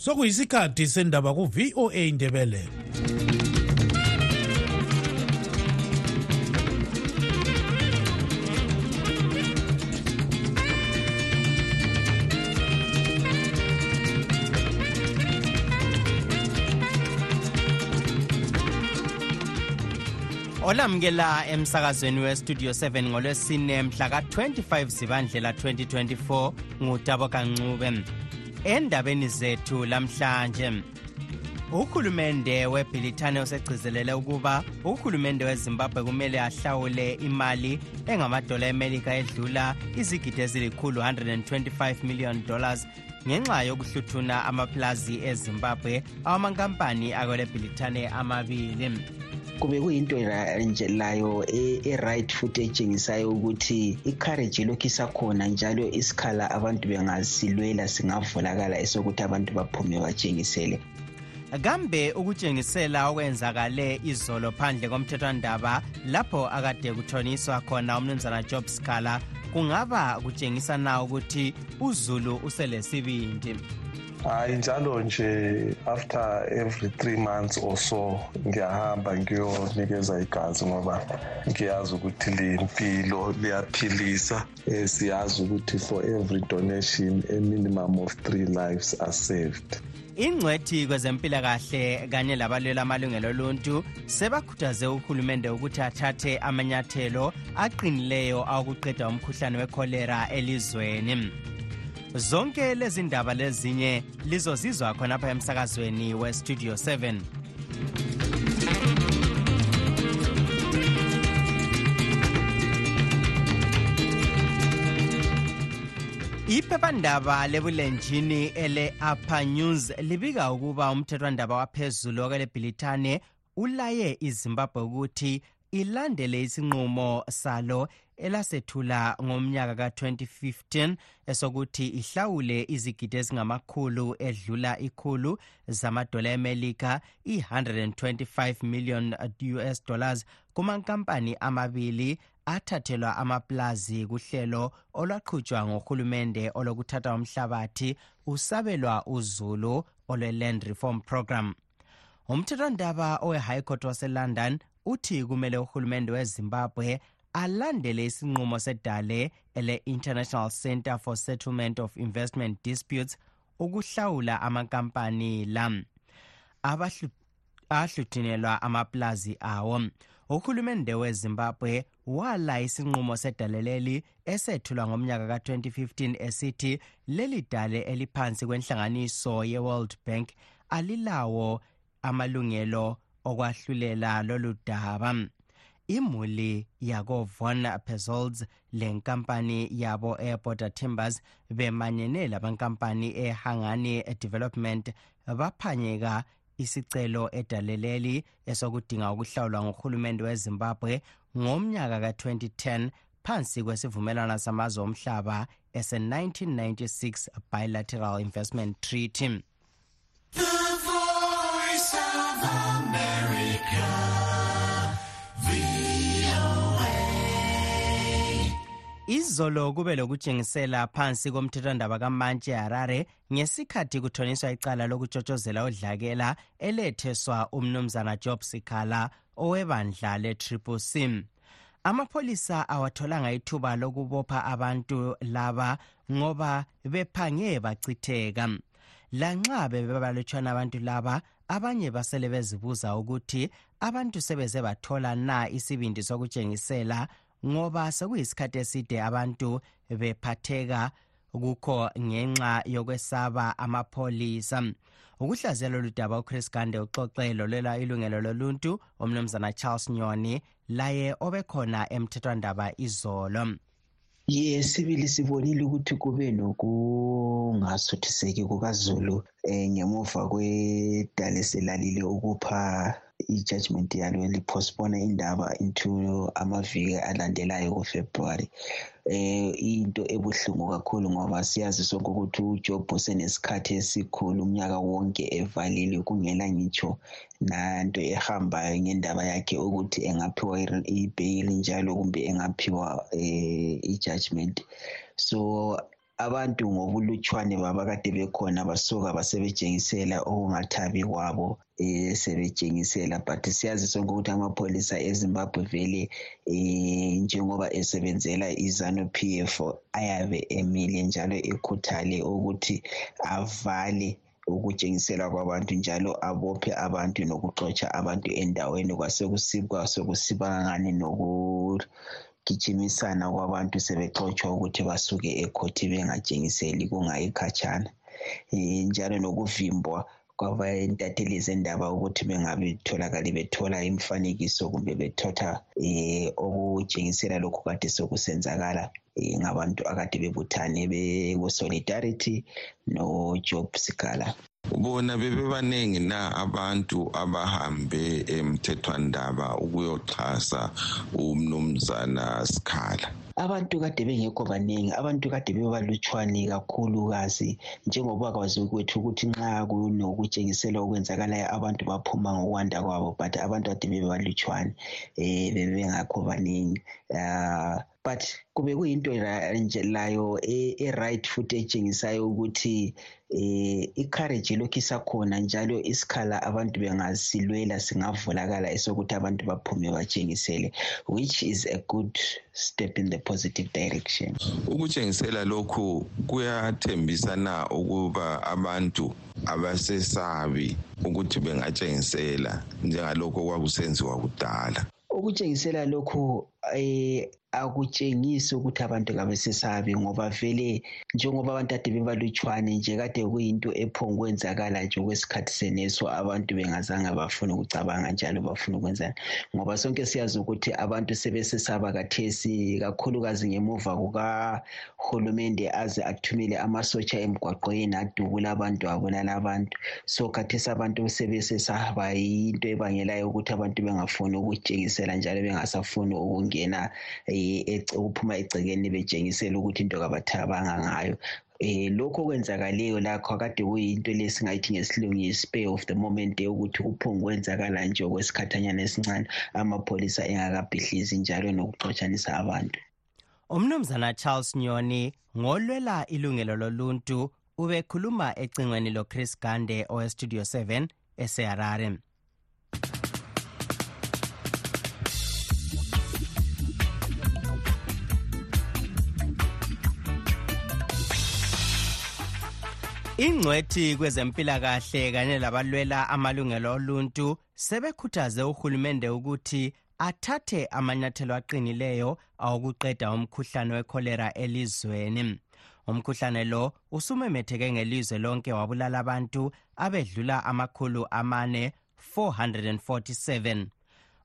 sokuyisikhathi sendaba ku-voa indebele olamukela emsakazweni westudio 7 ngolwesine mhla ka-25 zibandlela 2024 ngutabo kancube endabeni zethu lamhlanje. Uhulumende webhilithane usegcizelele ukuba uhulumende wezimbabwe kumele ahlawule imali engamadola emelika edlula izigidi ezilikhulu 125 million dollars ngenxa yokuhluthuna amaplazi ezimbabwe awamankampani akwele bhilithane amabili. Kube kuyinto nje layo e-right futhi etshengisayo ukuthi i-courage ilokhu isakhona njalo isikhala abantu bengasilwela singavulakala esokuthi abantu baphume batshengisele. Kambe ukutshengisela okwenzakale izolo phandle komthethwandaba lapho akade kuthoniswa khona umnumzana job scala kungaba kutshengisa na ukuthi uzulu uselesibindi? Hayi njalo nje after every three months or so ngiyahamba ngiyonikeza igazi ngoba ngiyazi ukuthi limpilo liyaphilisa. Um siyazi ukuthi for every donation a minimum of three lives are saved. Ingcwethi kwezempilakahle kanye labalwela amalungelo oluntu sebakhuthaze uhulumende ukuthi athathe amanyathelo aqinileyo awokuqeda umkhuhlane wekholera elizweni. Zonke lezi ndaba lezinye lizozizwa khonapha emsakazweni westudio 7 iphephandaba lebulenjini ele-upper news libika ukuba umthethwandaba waphezulu okwelebhilithane ulaye izimbabwe ukuthi ilandele isinqumo salo elasethula ngomnyaka ka-2015 esokuthi ihlawule izigidi ezingamakhulu edlula ikhulu zamadola emelika i-125 million us dollars kumankampani amabili athathelwa amaplazi kuhlelo olwaqhutshwa ngohulumende olokuthatha umhlabathi usabelwa uzulu olwe-land reform program. Umthethwandaba owe-high court waselondon uthi kumele uhulumende wezimbabwe alandele isinqumo sedale ele-international center for settlement of investment disputes ukuhlawula amankampani la. Ahluthinelwa amaplazi awo. Uhulumende wezimbabwe wala isinqumo sedaleleli esethulwa ngomnyaka ka-2015 esithi leli dale eliphansi kwenhlanganiso ye-world bank alilawo amalungelo okwahlulela lolu daba. Imuli yakovon pezols lenkampani yabo eborder timbers bemanyene labankampani ehangani development baphanyeka isicelo edaleleli esokudinga ukuhlawulwa nguhulumende wezimbabwe ngomnyaka ka-2010 phansi kwesivumelwano samazwe omhlaba ese-1996 bilateral investment treaty. Izolo kube lokutshengisela phansi komthethwandaba kamantshi harare ngesikhathi kuthoniswa icala lokutshotshozela udlakela eletheswa umnumzana job sikhala owebandla le-triple c amapholisa awatholanga ithuba lokubopha abantu laba ngoba bephange bachitheka. Lanxa bebebalutshwana abantu laba abanye basele bezibuza ukuthi abantu sebeze bathola na isibindi sokutshengisela ngoba sekuyisikhathi eside abantu bephatheka kukho ngenxa yokwesaba amapholisa. Ukuhlaziyela lolu daba uchris gande uxoxe lolela ilungelo loluntu umnumzana charles nyoni laye obekhona emthethwandaba izolo. Ye sibili sibonile ukuthi kube nokungasuthiseki kukazulu ngemuva kwedala esilalile ukupha i-judgment yalo lipostpone indaba into amaviki alandelayo kufebruary. Eh into ebuhlungu kakhulu ngoba siyazi sonke ukuthi ujob usenesikhathi esikhulu umnyaka wonke evalile kungela ngitsho nanto ehambayo ngendaba yakhe ukuthi engaphiwa ibheyili njalo kumbe engaphiwa eh, i-judgment. So abantu ngobulutshwane babakade bekhona basuka basebetshengisela okungathabi kwabo um sebetshengisela but siyazi sonke ukuthi amapholisa ezimbabwe vele um njengoba esebenzela izanu p f ayabe emile njalo ekhuthale ukuthi avale ukutshengisela kwabantu njalo abophe abantu nokuxotsha abantu endaweni kwasekusiba ngani nokugijimisana kwabantu sebexotshwa ukuthi basuke ekhothi bengatshengiseli kungayikhatshana um njalo nokuvimbwa kwabentatheli zendaba ukuthi bengabe tholakali bethola imifanekiso kumbe bethotha um okutshengisela lokhu kade sokusenzakala um ngabantu akade bebuthane beku-solidarity nojob sikala bona bebebaningi na abantu abahambe emthethwandaba ukuyoxhasa umnumzana sikhala? Abantu kade bengekho baningi abantu kade bebalutshwane kakhulukazi njengoba kwazi kwethu ukuthi nxa kunokutshengisela okwenzakalayo abantu baphuma ngokwanda kwabo but abantu kade bebalutshwane um bebengakho baningi. Um but kube kuyinto nje layo e-right futhi etshengisayo ukuthi um i-courage ilokhu isakhona njalo isikhala abantu bengasilwela singavulakala esokuthi abantu baphume batshengisele which is a good step in the positive direction. Ukutshengisela lokhu kuyathembisa na ukuba abantu abasesabi ukuthi bengatshengisela njengalokho kwakusenziwa kudala? Ukutshengisela lokhu um akutshengisi ukuthi abantu kabesesabi ngoba vele njengoba abantu ade bebalutshwane nje kade kuyinto ephongukwenzakala nje okwesikhathi seneso abantu bengazange bafuna ukucabanga njalo bafuna ukwenzani ngoba sonke siyazi ukuthi abantu sebesesaba kathesi kakhulukazi ngemuva kukahulumende aze athumele amasotsha emgwaqweni adubula abantu abulala abantu so kathesi abantu sebesesaba yinto ebangelayo ukuthi abantu bengafuni ukutshengisela njalo bengasafuni ukungena ukuphuma egcekeni betshengisela ukuthi into kabathabanga ngayo. Um lokhu okwenzakaleyo lakho kade kuyinto lesingayithi ngesilungu yi-spare of the moment yokuthi kuphonge kwenzakala nje okwesikhathanyana esincane amapholisa engakabhidlizi njalo nokuxotshanisa abantu. Umnumzana charles nyoni ngolwela ilungelo loluntu ubekhuluma ecingweni lochris gande owestudio 7 eseharare ingcwethi kwezempilakahle kanye labalwela amalungelo oluntu sebekhuthaze uhulumende ukuthi athathe amanyathelo aqinileyo awokuqeda umkhuhlane wekholera elizweni. Umkhuhlane lo usumemetheke ngelizwe lonke wabulala abantu abedlula amakhulu amane 447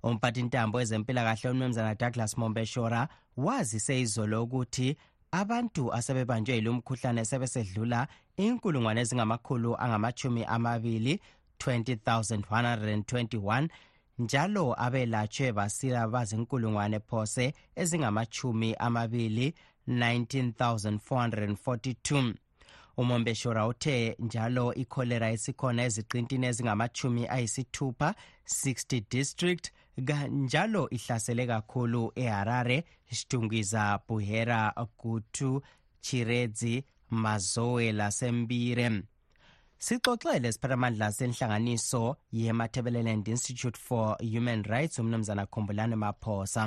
umphathintambo wezempilakahle umnumzana douglas mombeshora wazise izolo ukuthi abantu asebebanjwe yilo mkhuhlane sebesedlula inkulungwane ezingamakhulu angamachumi amabili 20121 njalo abelatshwe basila bazinkulungwane phose ezingamachumi amabili 19442 umombeshora uthe njalo ikholera esikhona eziqintini ezingamachumi ayisithupha 60 district njalo ihlasele kakhulu eharare xitungwiza buhera gutu chiredzi mazowe lasembire sixoxele siphathamandla senhlanganiso ye-matabeleland institute for human rights umnumzana khumbulane maphosa.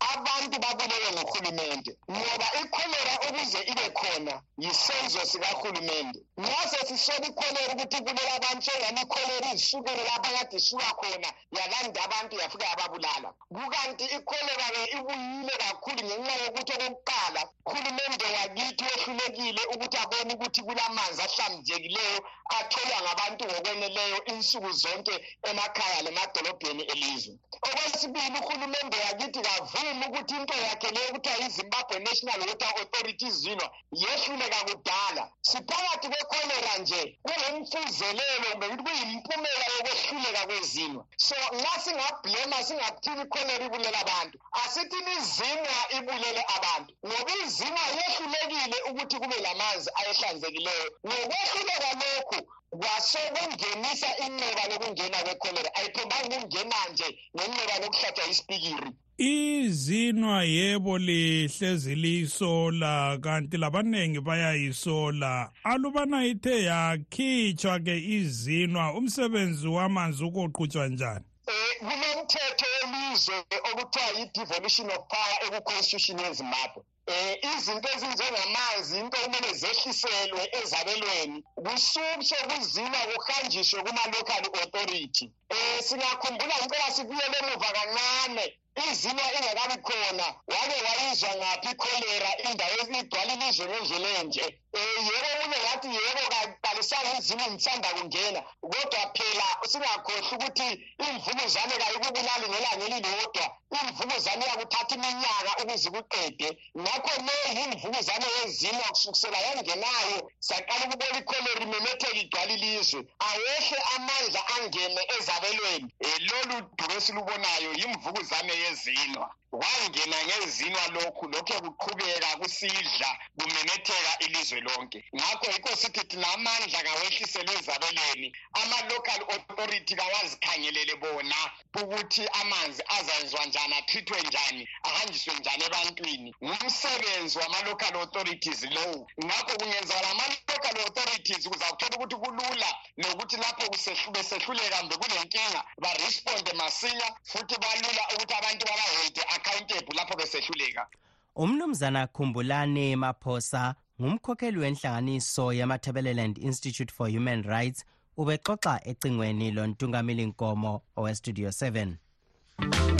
Abantu babulele nguhulumende ngoba ikholera ukuze ibe khona yisenzo sikahulumende. Nxa sesisola ikholera ukuthi ibulela abantu sengani ikholera izisukele lapha kade isuka khona yalanda abantu yafika yababulala. Kukanti ikholera-ke ibuyile kakhulu ngenxa yokuthi okokuqala hulumende wakithi wehlulekile ukuthi abone ukuthi kulamanzi ahlanzekileyo atholwa ngabantu ngokweneleyo insuku zonke emakhaya lemadolobheni elizwe. Okwesibili uhulumende wakithi kavumi ukuthi into yakhe leyo kuthiwa yizimbabwe national water authority zilwa yehluleka kudala siphakathi kwekholera nje kungumfuzelelo kumbe ukuthi kuyimpumela yokwehluleka kwezinwa so nxa singablema singathini ikholera ibulela abantu? Asithini izinwa ibulele abantu. Ngoba izinwa yehlulekile ukuthi kube lamanzi ayehlanzekileyo. Ngokwehluleka lokhu kwasekungenisa inxeba lokungena kwekholera ayiphombanga ukungena nje ngenxeba lokuhlatshwa isipikiri izinwa yebo lihlezi liyisola kanti labaningi bayayisola. Alubana ithe yakhitshwa ke izinwa umsebenzi wamanzi ukoqhutshwa njani? Um kunomthetho welizwe okuthiwa yi-devolution of power ekuconstitution yezimbabwe um izinto ezinjengamanzi into kumele zehliselwe ezabelweni kususwe kuzinwa kuhanjiswe kuma-local authority. Um singakhumbula ngicela sibuyele emuva kancane izinwa ingakabi khona wake wayizwa ngaphi ikholera indawo igcwala ilizwe ngendlela enje um yebo omunye ngathi yebo kaqalisanga izinwa ngisanda kungena kodwa phela singakhohlwa ukuthi imvukuzane kayikubulali ngelanga elilodwa imvukuzane iyakuthatha iminyaka ukuze ikuqede ngakho le yimvukuzane yezinwa kusukisela yangenayo saqala ukubona ikholera imemetheka igcwala ilizwe. Awehle amandla angene ezabelweni. Um lolu dumo esilubonayo yimvukuzane yezinwa. Kwangena ngezinwa lokhu lokhe kuqhubeka kusidla kumemetheka ilizwe lonke. Ngakho yikho sithi thina amandla kawehliselwe ezabelweni. Ama-local authority kawazikhangelele bona ukuthi amanzi azayenziwa njani atrithwe njani ahanjiswe njani ebantwini. Ngumsebenzi wama-local authorities lowu. Ngakho kungenzakala ama-local authorities kuzakuthola ukuthi kulula nokuthi lapho besehluleka mbe kunenkinga baresponde masinya futhi balula ukuthi abantu babaholde accountable lapho besehluleka. Umnumzana khumbulane maphosa ngumkhokheli wenhlanganiso yamathebeleland institute for human rights ubexoxa ecingweni lontungamili nkomo owestudio 7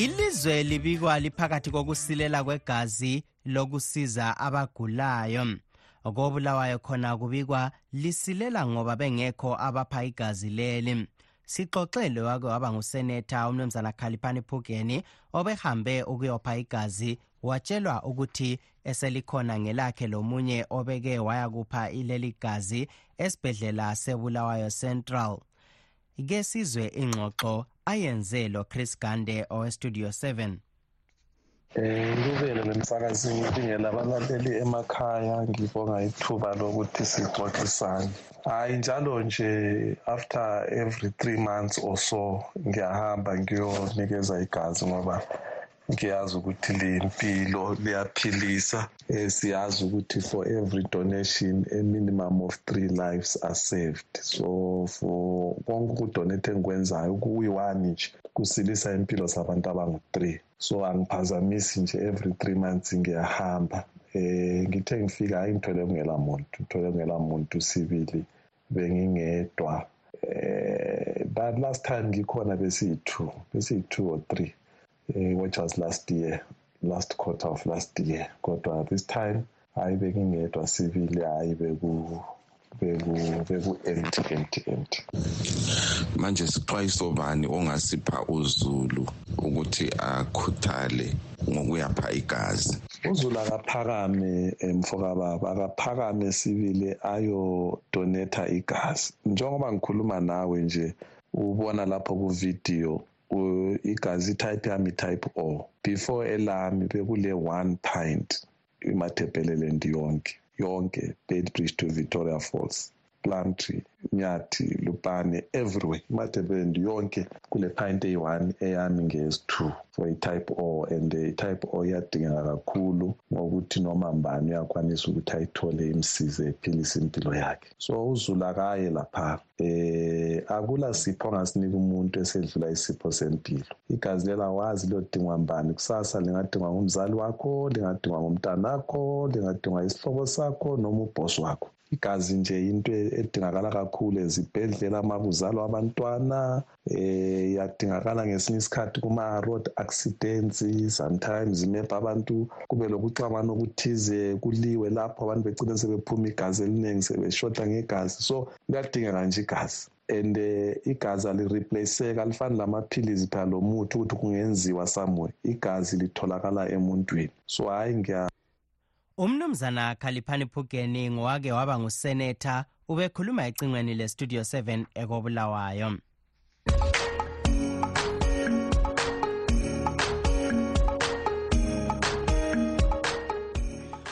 ilizwe libikwa liphakathi kokusilela kwegazi lokusiza abagulayo. Kobulawayo khona kubikwa lisilela ngoba bengekho abapha igazi leli. Sixoxele wake waba nguseneta umnumzana khaliphani phugeni obehambe ukuyopha igazi watshelwa ukuthi eselikhona ngelakhe lomunye obeke wayakupha ileli gazi esibhedlela sebulawayo central. Ke sizwe ingxoxo ayenze lo chris gande owestudio 7 Eh ngibele nemsakazi ngibingela abalaleli emakhaya ngibonga ithuba lokuthi sixoxisane. Hayi njalo nje after every 3 months or so ngiyahamba ngiyonikeza igazi ngoba ngiyazi ukuthi limpilo liyaphilisa eh siyazi ukuthi for every donation a minimum of 3 lives are saved. So for konke ukudonate engikwenzayo kuyi-1 nje kusilisa impilo zabantu abangu-3 so angiphazamisi nje every 3 months ngiyahamba. Eh ngithe ngifika hayi ngithole kungela muntu ngithole kungela muntu sibili bengingedwa. Eh that last time ngikhona besiyi-2 besiyi-2 or 3 uh, which was last year last quarter of last year. Kodwa this time hayi bengingedwa sibili hayi beku beku beku empty empty manje sixwayiso bani ongasipha uzulu ukuthi akhuthale ngokuyapha igazi? Uzulu akaphakame mfoka baba akaphakame sibili ayodonetha igazi. Njengoba ngikhuluma nawe nje ubona lapho kuvidiyo igazi type yami type O. Before elami bekule 1 pint imathebheleland yonke. Yonke Beitbridge to Victoria Falls Plumtree Nyathi Lupane everywhere. Imathebheleland yonke kule pint eyi-1 eyami ngezi-2 for i-type O. And i-type O iyadingeka kakhulu ngokuthi noma mbani uyakwanisa ukuthi ayithole imsize ephilise impilo yakhe. So uzulu akaye lapha eh akula sipho ongasinika umuntu esedlula isipho sempilo. Igazi lela wazi liyodingwa mbani kusasa lingadingwa ngumzali wakho lingadingwa ngumntanakho lingadingwa isihlobo sakho noma ubhosi wakho. Igazi nje into edingakala kakhulu ezibhedlela uma kuzalwa abantwana eh yadingakala ngesinye isikhathi kuma-road accidents sometimes maybe abantu kube lokuxabana okuthize kuliwe lapho abantu begcine sebephuma igazi eliningi sebeshota ngegazi. So kuyadingeka nje igazi. And uh, igazi alireplayseka alifani lamaphilizi phela lo muthi ukuthi kungenziwa somewhere. Igazi litholakala emuntwini. So hhayi ngiya. Umnumzana khaliphani phugeni ngowake waba nguseneta ubekhuluma ecingweni lestudio 7 ekobulawayo.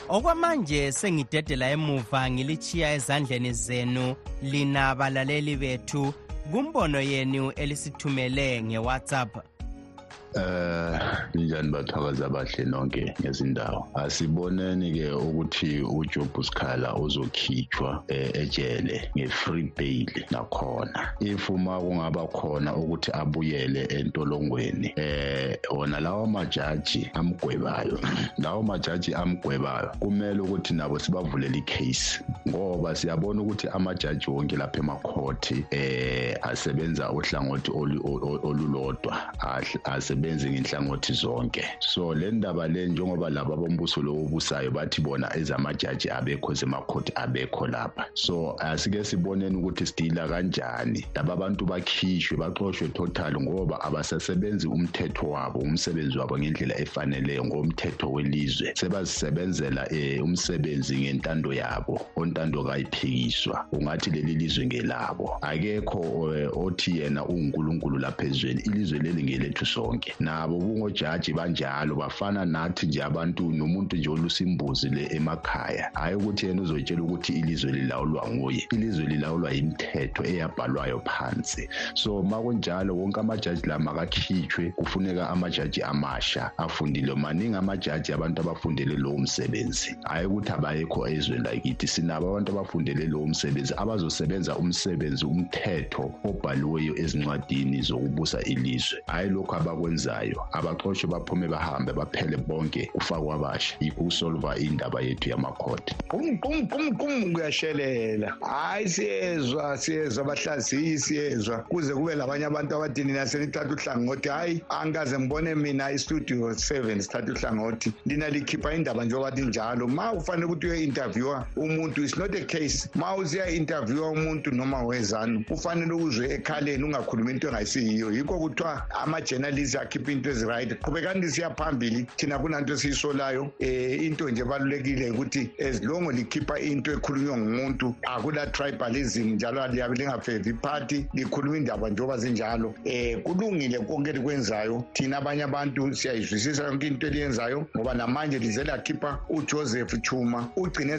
Okwamanje sengidedela emuva ngilichiya ezandleni zenu lina balaleli bethu kumbono yenu elisithumele ngewhatsapp. Eh linjani bathakazi abahle nonke ngezindawo? Asiboneni ke ukuthi uJob Sikhala uzokhitshwa eh, ejele ngefree bail nakhona. If uma kungaba khona ukuthi abuyele entolongweni eh wona lawo majaji amgwebayo lawo majaji amgwebayo kumele ukuthi nabo sibavulele icase ngoba siyabona ukuthi amajaji wonke lapha emakhoti eh asebenza uhlangothi olu- olu- olulodwa ahle- asebenzi ngenhlangothi zonke. So le ndaba le njengoba laba bombuso lo obusayo bathi bona ezamajaji abekho zemakhoti abekho lapha. So asike siboneni ukuthi sidila kanjani. Laba bantu bakhishwe baxoshwe total ngoba abasasebenzi umthetho wabo umsebenzi wabo ngendlela efaneleyo ngomthetho welizwe. Sebazisebenzela eh, umsebenzi ngentando yabo ontando kayiphikiswa. Ungathi leli lizwe ngelabo. Akekho eh, othi yena uNkulunkulu lapha ezweni ilizwe leli ngelethu sonke. Nabo bungojaji banjalo bafana nathi nje abantu nomuntu nje olusimbuzi le emakhaya. Hayi ukuthi yena uzotshela ukuthi ilizwe lilawulwa nguye ilizwe lilawulwa yimithetho eyabhalwayo phansi. So makunjalo wonke amajaji la makakhitshwe kufuneka amajaji amasha afundile. Maningi amajaji abantu abafundele lowo msebenzi. Hayi ukuthi abayekho ezweni lakithi sinabo abantu abafundele lowo msebenzi abazosebenza umsebenzi umthetho obhaliweyo ezincwadini zokubusa ilizwe. Hayi lokhu abakwenzayo abaxoshwe baphume bahambe baphele bonke kufakwa abasha. Yikho ukusolva indaba yethu yamakhoti qum qum qum qum kuyashelela hayi siyezwa siyezwa abahlaziyi siyezwa. Kuze kube labanye abantu abathi nina senithatha uhlangothi. Hayi angikaze ngibone mina istudio seven sithatha uhlangothi. Lina likhipha indaba njengoba linjalo ma ufanele ukuthi uyo-interviewa umuntu is not a case. Ma usiya-interviewa umuntu noma wezanu ufanele uzwe ekhaleni ungakhulumi into engayisiyiyo yikho kuthiwa ama-journalist akhipha into ezi-right qhubekani lisiya phambili thina kunanto esiyisolayo. Um into nje ebalulekile ukuthi as long likhipha into ekhulunywa ngumuntu akula tribalism njalo liyabe lingafevi iphathi likhuluma indaba njengoba zinjalo. Um kulungile konke likwenzayo. Thina abanye abantu siyayizwisisa yonke into eliyenzayo ngoba namanje lize lakhipha ujoseph chuma. Ugcine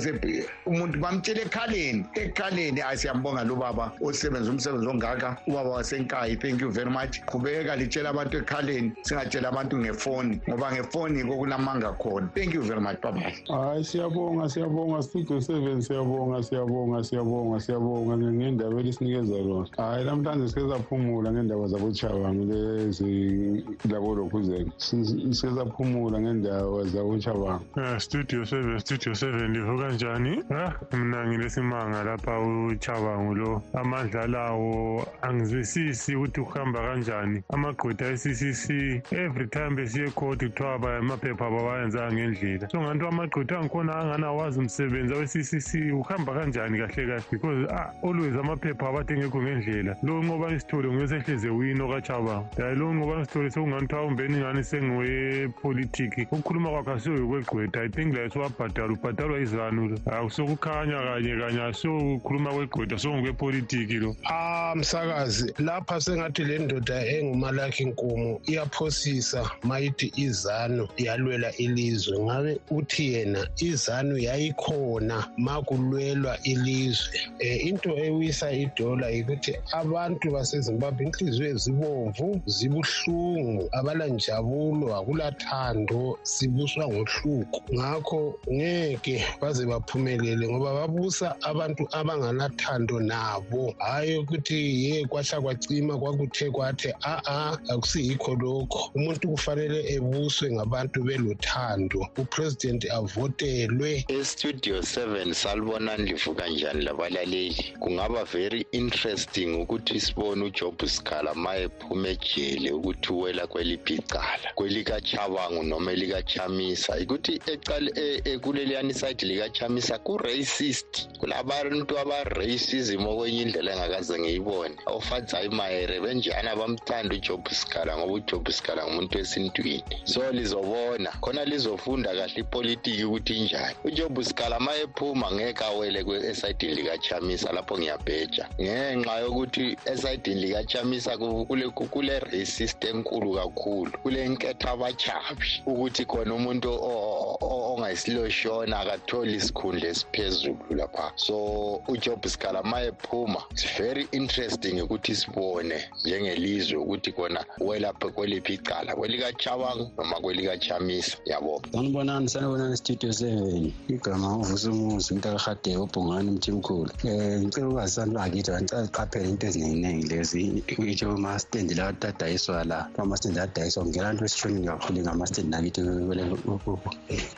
umuntu bamtshela ekhaleni. Ekhaleni ayi siyambonga lo baba osebenza umsebenzi ongaka ubaba wasenkayi. Thank you very much. Qhubeka litshela abantu ekhaleni singatshela abantu ngefoni ngoba ngefoni yikho kulamanga khona. Thank you very much bye hayi siyabonga siyabonga studio seven siyabonga siyabonga siyabonga siyabonga. Nge- ngendaba elisinikeza lona. Hayi namhlanje sike saphumula ngendaba zabochabango lezi labolokhuzeko sike saphumula ngendaba zabochabango Ah, studio seven studio seven livuka kanjani? Ah mina ngilesimanga lapha uchabangu lo. Amandla lawo angizwisisi ukuthi kuhamba kanjani? Amagqwetha e-ccc every time besiye ecourt kuthiwa ba- amaphepha abawayenzanga ngendlela so nganto amagqwetha angikhona angani awazi umsebenzi awe-ccc ukuhamba kanjani kahle kahle? Because ah, always amaphepha abathi engekho ngendlela. Lo nqoba isithole nguyesehleze wini okachabango yayi lo nqoba isithole sekungani kuthiwa umbeni ngani sengowepolitiki ukukhuluma kwakhe asiyoyokwegqwetha i think like siwabhadala ubhadalwa izanu lo. Akusokukhanya kanye kanye asiyokukhuluma kwegqwetha sokungokwepolitiki lo. Ah msakazi lapha sengathi le ndoda engumalakhi nkomo iyaphosisa mayithi izanu yalwela ilizwe. Ngabe uthi yena izanu yayikhona makulwelwa ilizwe? Eh into ewisa idola yikuthi abantu basezimbabwe inhliziyo ezibomvu zibuhlungu abalanjabulo akulathando sibuswa ngohluku. Ngakho ngeke baze baphumelele ngoba babusa abantu abanganathando nabo. Hayi ukuthi ye kwahla kwacima kwakuthe kwathe a-a akusiyikho lokho. Umuntu kufanele ebuswe ngabantu belothando upresident avotelwe. Estudio 7 salibonani livuka njani labalaleli? Kungaba very interesting ukuthi sibone ujob sikhala ma ephuma ejele ukuthi uwela kweliphi icala. Kwelikachabangu noma elikachamisa ukuthi ecala e- e- kuleliyani side likachamisa ku-racist. Kulabantu aba-racism okwenye indlela engakaze ngiyibone. Ofatsayi mayere benjani abamthanda ujob sikhala ngoba ujob ujob scala ngumuntu wesintwini so lizobona. Khona lizofunda kahle ipolitiki ukuthi injani. Ujob scala ma ephuma ngeke awele esayidini likachamisa lapho ngiyabheja. Ngenxa yokuthi esayidini likachamisa kule, kule racist enkulu kakhulu kule nketho abachabi ukuthi khona umuntu ongayisiloshona akatholi isikhundla esiphezulu lapha so ujob scala ma ephuma it's very interesting ukuthi sibone njengelizwe ukuthi kona welaphe kweliphi icala kwelikachabang noma kwelikachamisa yabo sanibonani sanibonani studio seven igama uvusa umuzi umntakahadeke ubhongane umthimkhulu um ngicela ukwazi sani bakithi ngicela liqaphele into ezininginingi lezi itsho amastendi la adayiswa la amastendi adayiswa ngela nto esishonile kakhulu ngamastendi nakithi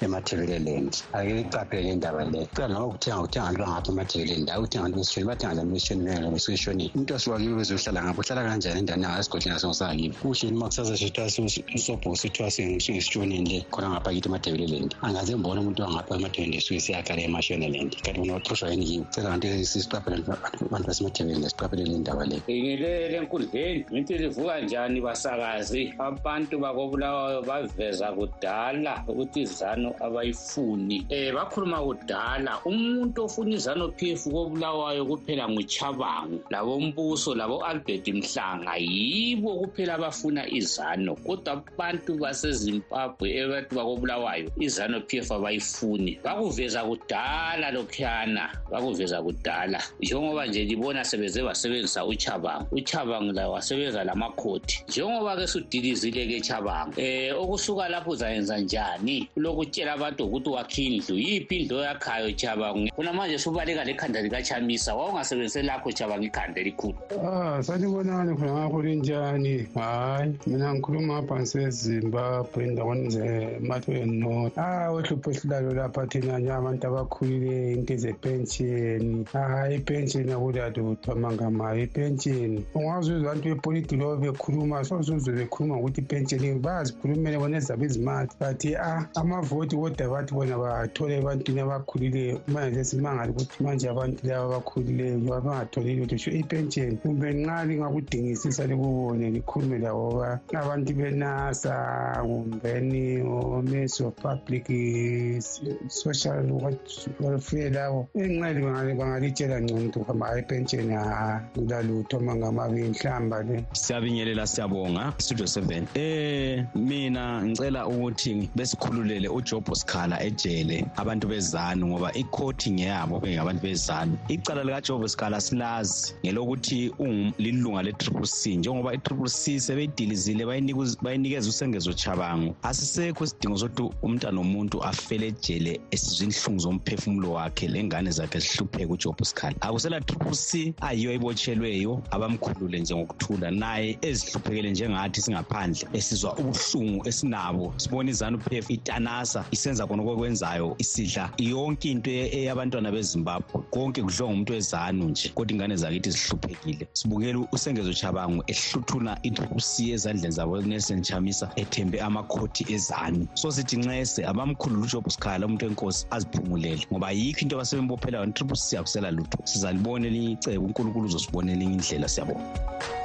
emathekeleleni emajekeleleni akeyiqaphele le ndaba le. Kuya noma ukuthenga ukuthenga abantu bangathi emajekeleni la ukuthenga abantu besishoni bathenga njani besishoni bengela besishonini umntu asiwakibe bezohlala ngapho uhlala kanjani endani? Angasigodleni asingosangakibe kuhleni uma kusasa sithiwa sobho sithiwa singesishonini le khona ngaphakithi emadekeleleni angaze mbona umuntu wangapha emadebeleni esuke siyakhala emashoneland kanti mina oxoshwa yini yiwo cela kanti sisiqaphele abantu basemadekeleni lesiqaphelele indaba le ngilele enkundleni ngithi livuka njani basakazi? Abantu bakobulawayo baveza kudala ukuthi zanu aba abayifuni. Um bakhuluma kudala umuntu ofuna izano p f kobulawayo kuphela nguchabangu labombuso labo-albert mhlanga yibo kuphela abafuna izano kodwa abantu basezimbabwe abantu bakobulawayo izano p f abayifuni. Bakuveza kudala lokhuyana bakuveza kudala. Njengoba nje libona sebeze basebenzisa uchabangu uchabangu laye wasebenza lamakhoti njengoba-ke sudilizile-ke chabangu um okusuka lapho uzayenza njani? Kulokutshela abantu ukuthi wakhe indlu yiphi indlu oyakhayo chabangu funa manje subaleka lekhanda likachamisa wawungasebenzise lakho chabangu ikhanda elikhulu. Ah sanibonani khona ngapho linjani hayi mina ngikhuluma apha ngisezimbabwe endaweni zematweni north. Ah wehlupho esilalo lapha thina nje abantu abakhulileyo into zepensheni hayi ipensheni akulalutho amangamayo ipensheni ungaze uzwe abantu bepolitiki lobo bekhuluma sosuzwe bekhuluma ngokuthi ipensheni bayazikhulumele bona ezabo izimali. Bathi a amavoti kodwa bathi bona bathole ebantwini abakhulileyo manje sesimangala ukuthi manje abantu laba abakhulileyo njengoba bangatholi lutho sho ipensheni kumbe nxa lingakudingisisa likubone likhulume labo ba abantu benasa kumbeni omeso public social welfare labo enxele bangalitshela ngcono ukuthi uhamba hayi ipensheni kulalutho mangamabili mhlamba le. Siyabingelela siyabonga studio 7 eh mina ngicela ukuthi besikhululele uJob Sikhala ejele abantu bezanu ngoba ikhoti ngeyabo bengabantu bezanu. Icala lika Job Sikhala silazi ngelokuthi lilunga le Triple C. Njengoba i Triple C sebeyidilizile bayinikeza usengezo chabango. Asisekho isidingo sokuthi umntana nomuntu afele ejele esizwe inhlungu zomphefumulo wakhe lengane zakhe zihlupheke uJob Sikhala. Akusela Triple C ayiyo ibotshelweyo abamkhulule nje ngokuthula. Naye ezihluphekele njengathi singaphandle esizwa ubuhlungu esinabo. Sibona izanu pf itanasa isenza khona okwekwenzayo isidla yonke into eyabantwana bezimbabwe. Konke kudliwa ngumuntu wezanu nje kodwa ingane zakithi zihluphekile. Sibukela usengezo chabangu ehluthuna i-c ezandleni zabo nelson chamisa ethembe amakhoti ezanu. So sithi nxese abamkhulula ujob sikhala umuntu wenkosi aziphumulele ngoba yikho into abasebembophelayo ni-triple c akusela lutho. Sizalibona elinye icebo unkulunkulu uzosibona elinye indlela siyabona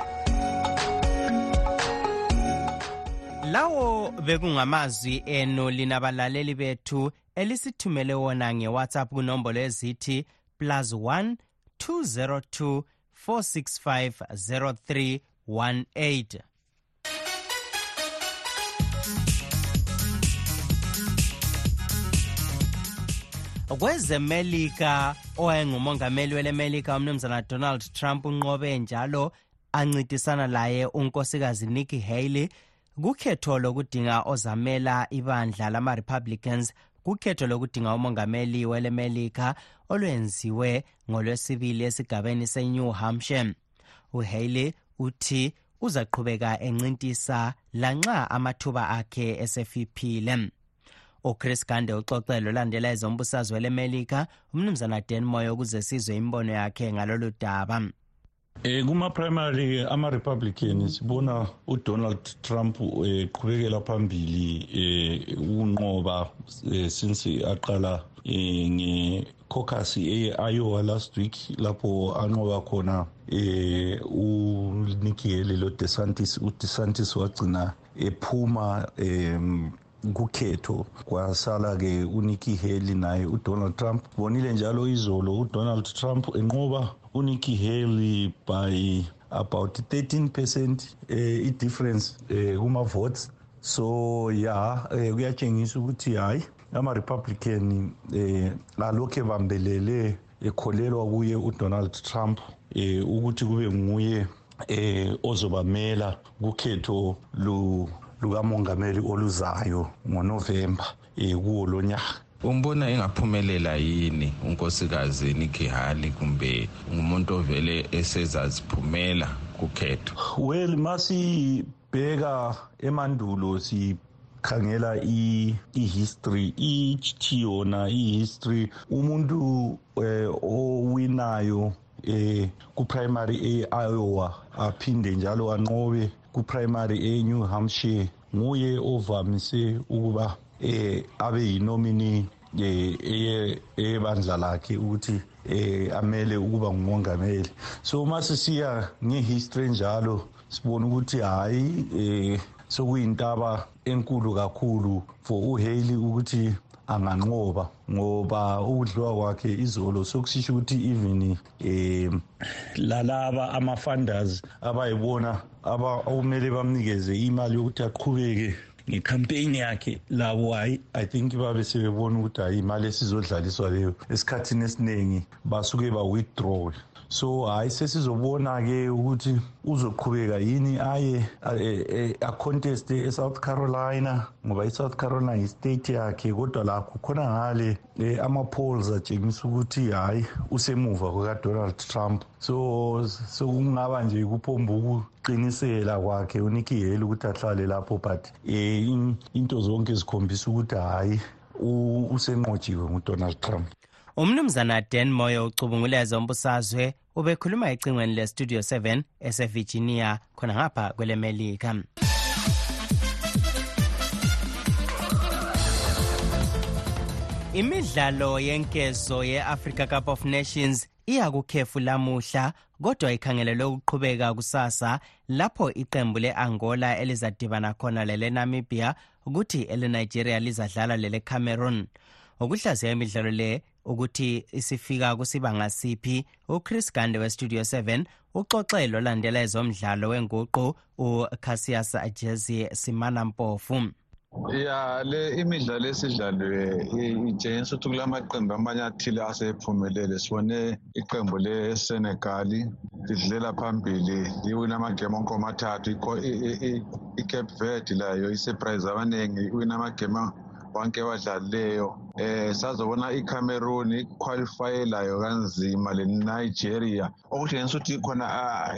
lawo bekungamazwi enu lina balaleli bethu elisithumele wona ngewhatsapp kunombolo ezithi plus 1 202 465 0318 kwezemelika owayengumongameli welemelika umnumzana donald trump unqobe njalo ancintisana laye unkosikazi nikki haley kukhetho lokudinga ozamela ibandla lama-republicans kukhetho lokudinga umongameli welemelika olwenziwe ngolwesibili esigabeni senew hampshire. Uhaley uthi uzaqhubeka encintisa lanxa amathuba akhe esefiphile. Uchris gande uxoxelo olandela ezombusazwe welemelika umnumzana dan moyo ukuze sizwe imbono yakhe ngalolu daba. Eh kuma primary ama Republicans sibona uDonald Trump eqhubekela phambili eh unqoba since aqala nge caucus e-Iowa last week lapho anqoba khona eh uNikki Haley lo DeSantis uDeSantis wagcina ephuma um kukhetho. Kwasala ke uNikki Haley naye uDonald Trump. Bonile njalo izolo uDonald Trump enqoba uNikki Haley by about 13% eh, i-difference eh, kuma votes. So ya eh, kuyatshengisa ukuthi hayi ama-republican eh, alokhu ebambelele ekholelwa kuye uDonald Trump eh, ukuthi kube nguye eh ozobamela kukhetho lu lukamongameli oluzayo ngoNovember eh kuwo lonyaka umbona engaphumelela yini unkosikazi Nikki Haley kumbe ngumuntu ovele esezaziphumela kukhetho? Well masibheka emandulo sikhangela i-history ithi yona i-history. Umuntu eh, owinayo eh kuprimary e-Iowa aphinde njalo anqobe kuprimary e-New Hampshire nguye ovamise ukuba eh abe yinomini eh ebandla lakhe ukuthi eh amele ukuba ngumongameli. So mase siya ngehistory njalo sibona ukuthi hayi eh sokuyintaba enkulu kakhulu for uHaley ukuthi anganqoba ngoba ukudliwa kwakhe izolo sokusisho ukuthi even eh lalaba ama funders abayibona aba okumele bamnikeze imali yokuthi aqhubeke ngecampaign yakhe labo hayi i think babe sebebona ukuthi hayi imali esizodlaliswa leyo esikhathini esiningi basuke ba-withdraw so hayi sesizobona-ke ukuthi uzoqhubeka yini aye acontest e-south carolina ngoba i-south carolina yi-state yakhe kodwa lakho khona ngale um ama-polls atshengisa ukuthi hhayi usemuva kwekadonald trump. So sokungaba nje kuphomba ukuqinisela kwakhe unikki haley ukuthi ahlale lapho but um into zonke zikhombisa ukuthi hhayi usenqotshiwe ngudonald trump. Umnumzana dan moyo ucubunguleza umbusazwe ubekhuluma ecingweni lestudio 7 esevirginia khona ngapha kwelemelika imidlalo yenkezo ye-africa cup of nations iyakukhefu lamuhla kodwa ikhangelelwe ukuqhubeka kusasa lapho iqembu le-angola elizadibana khona lele-namibia ukuthi ele-nigeria lizadlala lele-cameroon. Ukuhlaziya imidlalo le ukuthi isifika kusibanga siphi uchris gande westudio 7 uxoxelo olandela ezomdlalo wenguqu ucassius jesi simana mpofu ya le imidlalo esidlalwe itshengisa ukuthi kula maqembu amanye athile asephumelele. Sibone iqembu lesenegali lidlulela phambili liwina amagemu onke omathathu icape verde layo isurprise abaningi iwina amagemu wonke abadlalileyo. Eh sazobona iCameroon iqualifyelayo kanzima leNigeria okutshengisa ukuthi khona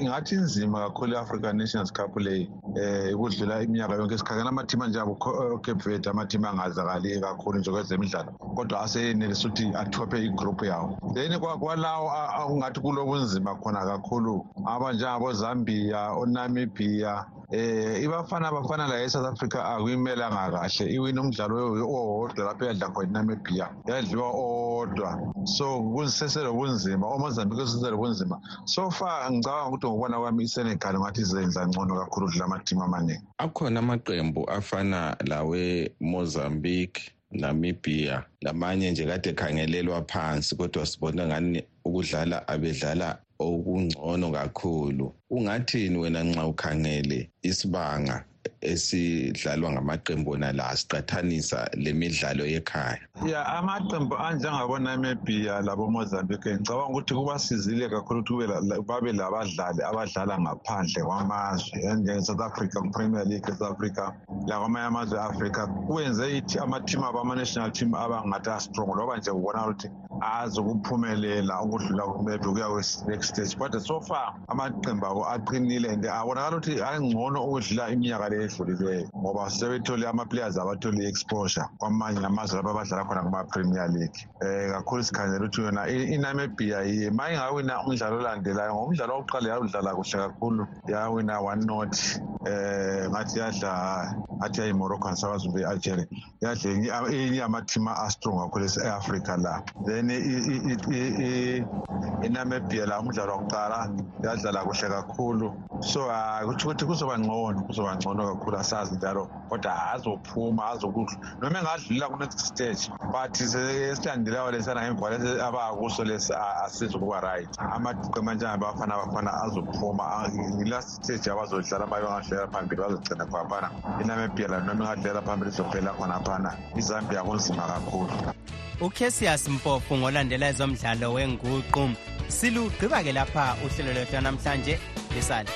ingathi inzima kakhulu iAfrican Nations Cup le eh ukudlula iminyaka yonke. Sikhangela amathima nje abo Cape Verde amathima angazakali kakhulu nje kwezemidlalo kodwa aseyenelisa ukuthi athophe igroup yawo. Then kwalawo ungathi kulobunzima khona kakhulu abanjengabo Zambia oNamibia eh ibafana bafana la eSouth Africa akuyimelanga kahle iwina umdlalo owodwa lapho yadla khona iNamibia yadliwa owodwa so kusesele bunzima oMozambique kusesele bunzima so far ngicabanga ukuthi ngokubona kwami iSenegal ngathi izenza ngcono kakhulu kudla amateam amaningi. Akhona amaqembu afana lawe Mozambique Namibia lamanye nje kade khangelelwa phansi kodwa sibona ngani ukudlala abedlala okungcono kakhulu. Ungathini wena nxa ukhangele isibanga esidlalwa ngamaqembu ona la siqathanisa lemidlalo yekhaya. Ya amaqembu anjengabonamibia labomozambique ngicabanga ukuthi kubasizile kakhulu ukuthi babe labadlali abadlala ngaphandle kwamazwe njenge-south africa ku-premier league south africa lakwamanye amazwe e-afrika kwenze ithi amathimu abo ama-national team abangathi astrong loba nje kubona ukuthi azokuphumelela ukudlula maybe kuya kwe-next stage. Kodwa so far amaqembu abo aqinile and abonakala ukuthi angcono ukudlula iminyaka le edlulileyo ngoba sebethole ama-players abathole i-exposure kwamanye amazwe lapho abadlala khona kuma-premier league. Um kakhulu sikhangela ukuthi yona inamibia yiye ma ingawina umdlalo olandelayo ngomdlalo wokuqala yawudlala kuhle kakhulu yawina one not eh ngathi yadla athi yayi-moroccan sakwazi be-algeria yadla enye- enye yamathima astrong kakhulu ese-afrika la. Then i- i- i- i- inamibia la umdlalo wakuqala yadlala kuhle kakhulu. So hayi kutsho ukuthi kuzoba ngcono kuzoba ngcono kakhulu asazi njalo kodwa azophuma azokudla noma engadlula ku-next stage but se- esilandelayo lesana ngemva lesi abakuso lesi a- asizokuba right. Amaqembu anjengabafana bafana azophuma A- ngilast stage abazodlala uma bengadlulela phambili bazogcina khonaphana inamibia la noma engadlulela phambili izophela khonaphana izambia kunzima kakhulu. Ucassius mpofu ngolandela ezomdlalo wenguqu. Silugqiba-ke lapha uhlelo lwethu namhlanje lisale